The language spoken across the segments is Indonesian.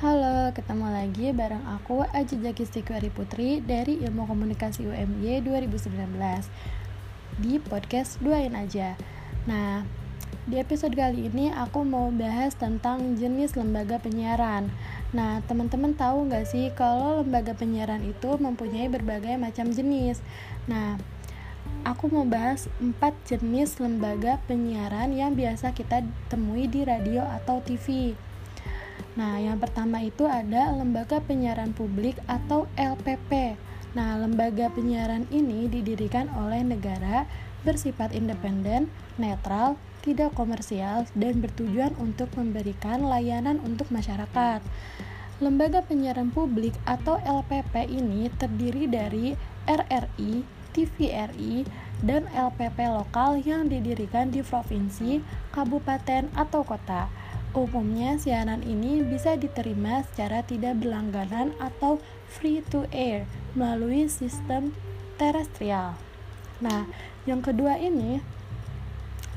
Halo, ketemu lagi bareng aku Aji Jaki Putri dari Ilmu Komunikasi UMY 2019 di podcast Duain Aja. Nah, di episode kali ini aku mau bahas tentang jenis lembaga penyiaran. Nah, teman-teman tahu nggak sih kalau lembaga penyiaran itu mempunyai berbagai macam jenis. Nah, aku mau bahas empat jenis lembaga penyiaran yang biasa kita temui di radio atau TV. Nah, yang pertama itu ada Lembaga Penyiaran Publik atau LPP. Nah, lembaga penyiaran ini didirikan oleh negara bersifat independen, netral, tidak komersial, dan bertujuan untuk memberikan layanan untuk masyarakat. Lembaga penyiaran publik atau LPP ini terdiri dari RRI, TVRI, dan LPP lokal yang didirikan di provinsi, kabupaten, atau kota. Umumnya siaran ini bisa diterima secara tidak berlangganan atau free to air melalui sistem terestrial. Nah, yang kedua ini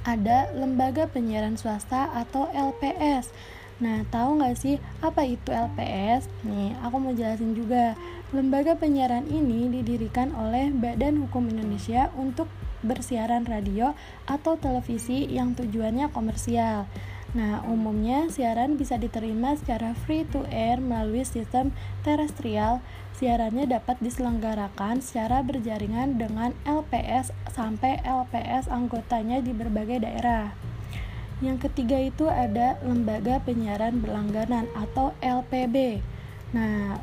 ada lembaga penyiaran swasta atau LPS. Nah, tahu nggak sih apa itu LPS? Nih, aku mau jelasin juga. Lembaga penyiaran ini didirikan oleh Badan Hukum Indonesia untuk bersiaran radio atau televisi yang tujuannya komersial. Nah, umumnya siaran bisa diterima secara free to air melalui sistem terestrial. Siarannya dapat diselenggarakan secara berjaringan dengan LPS sampai LPS anggotanya di berbagai daerah. Yang ketiga itu ada lembaga penyiaran berlangganan atau LPB. Nah,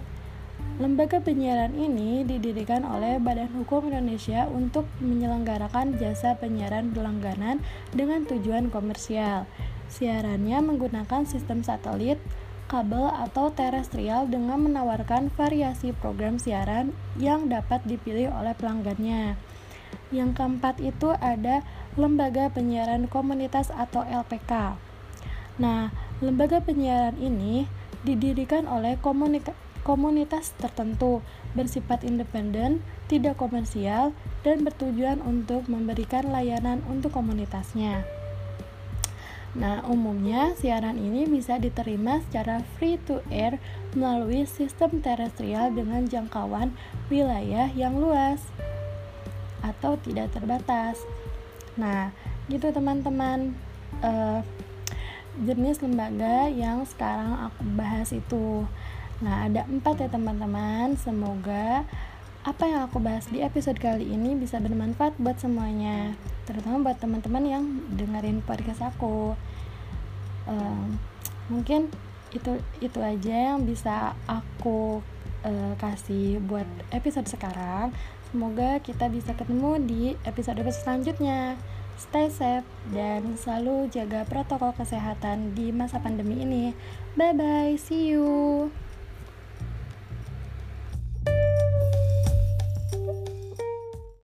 lembaga penyiaran ini didirikan oleh Badan Hukum Indonesia untuk menyelenggarakan jasa penyiaran berlangganan dengan tujuan komersial. Siarannya menggunakan sistem satelit, kabel, atau terestrial dengan menawarkan variasi program siaran yang dapat dipilih oleh pelanggannya. Yang keempat itu ada Lembaga Penyiaran Komunitas atau LPK. Nah, lembaga penyiaran ini didirikan oleh komunitas tertentu, bersifat independen, tidak komersial, dan bertujuan untuk memberikan layanan untuk komunitasnya. Nah, umumnya siaran ini bisa diterima secara free to air melalui sistem terestrial dengan jangkauan wilayah yang luas atau tidak terbatas. Nah, gitu teman-teman. Uh, jenis lembaga yang sekarang aku bahas itu. Nah, ada empat ya teman-teman. Semoga apa yang aku bahas di episode kali ini bisa bermanfaat buat semuanya terutama buat teman-teman yang dengerin podcast aku. Um, mungkin itu itu aja yang bisa aku uh, kasih buat episode sekarang. Semoga kita bisa ketemu di episode-episode selanjutnya. Stay safe dan selalu jaga protokol kesehatan di masa pandemi ini. Bye bye see you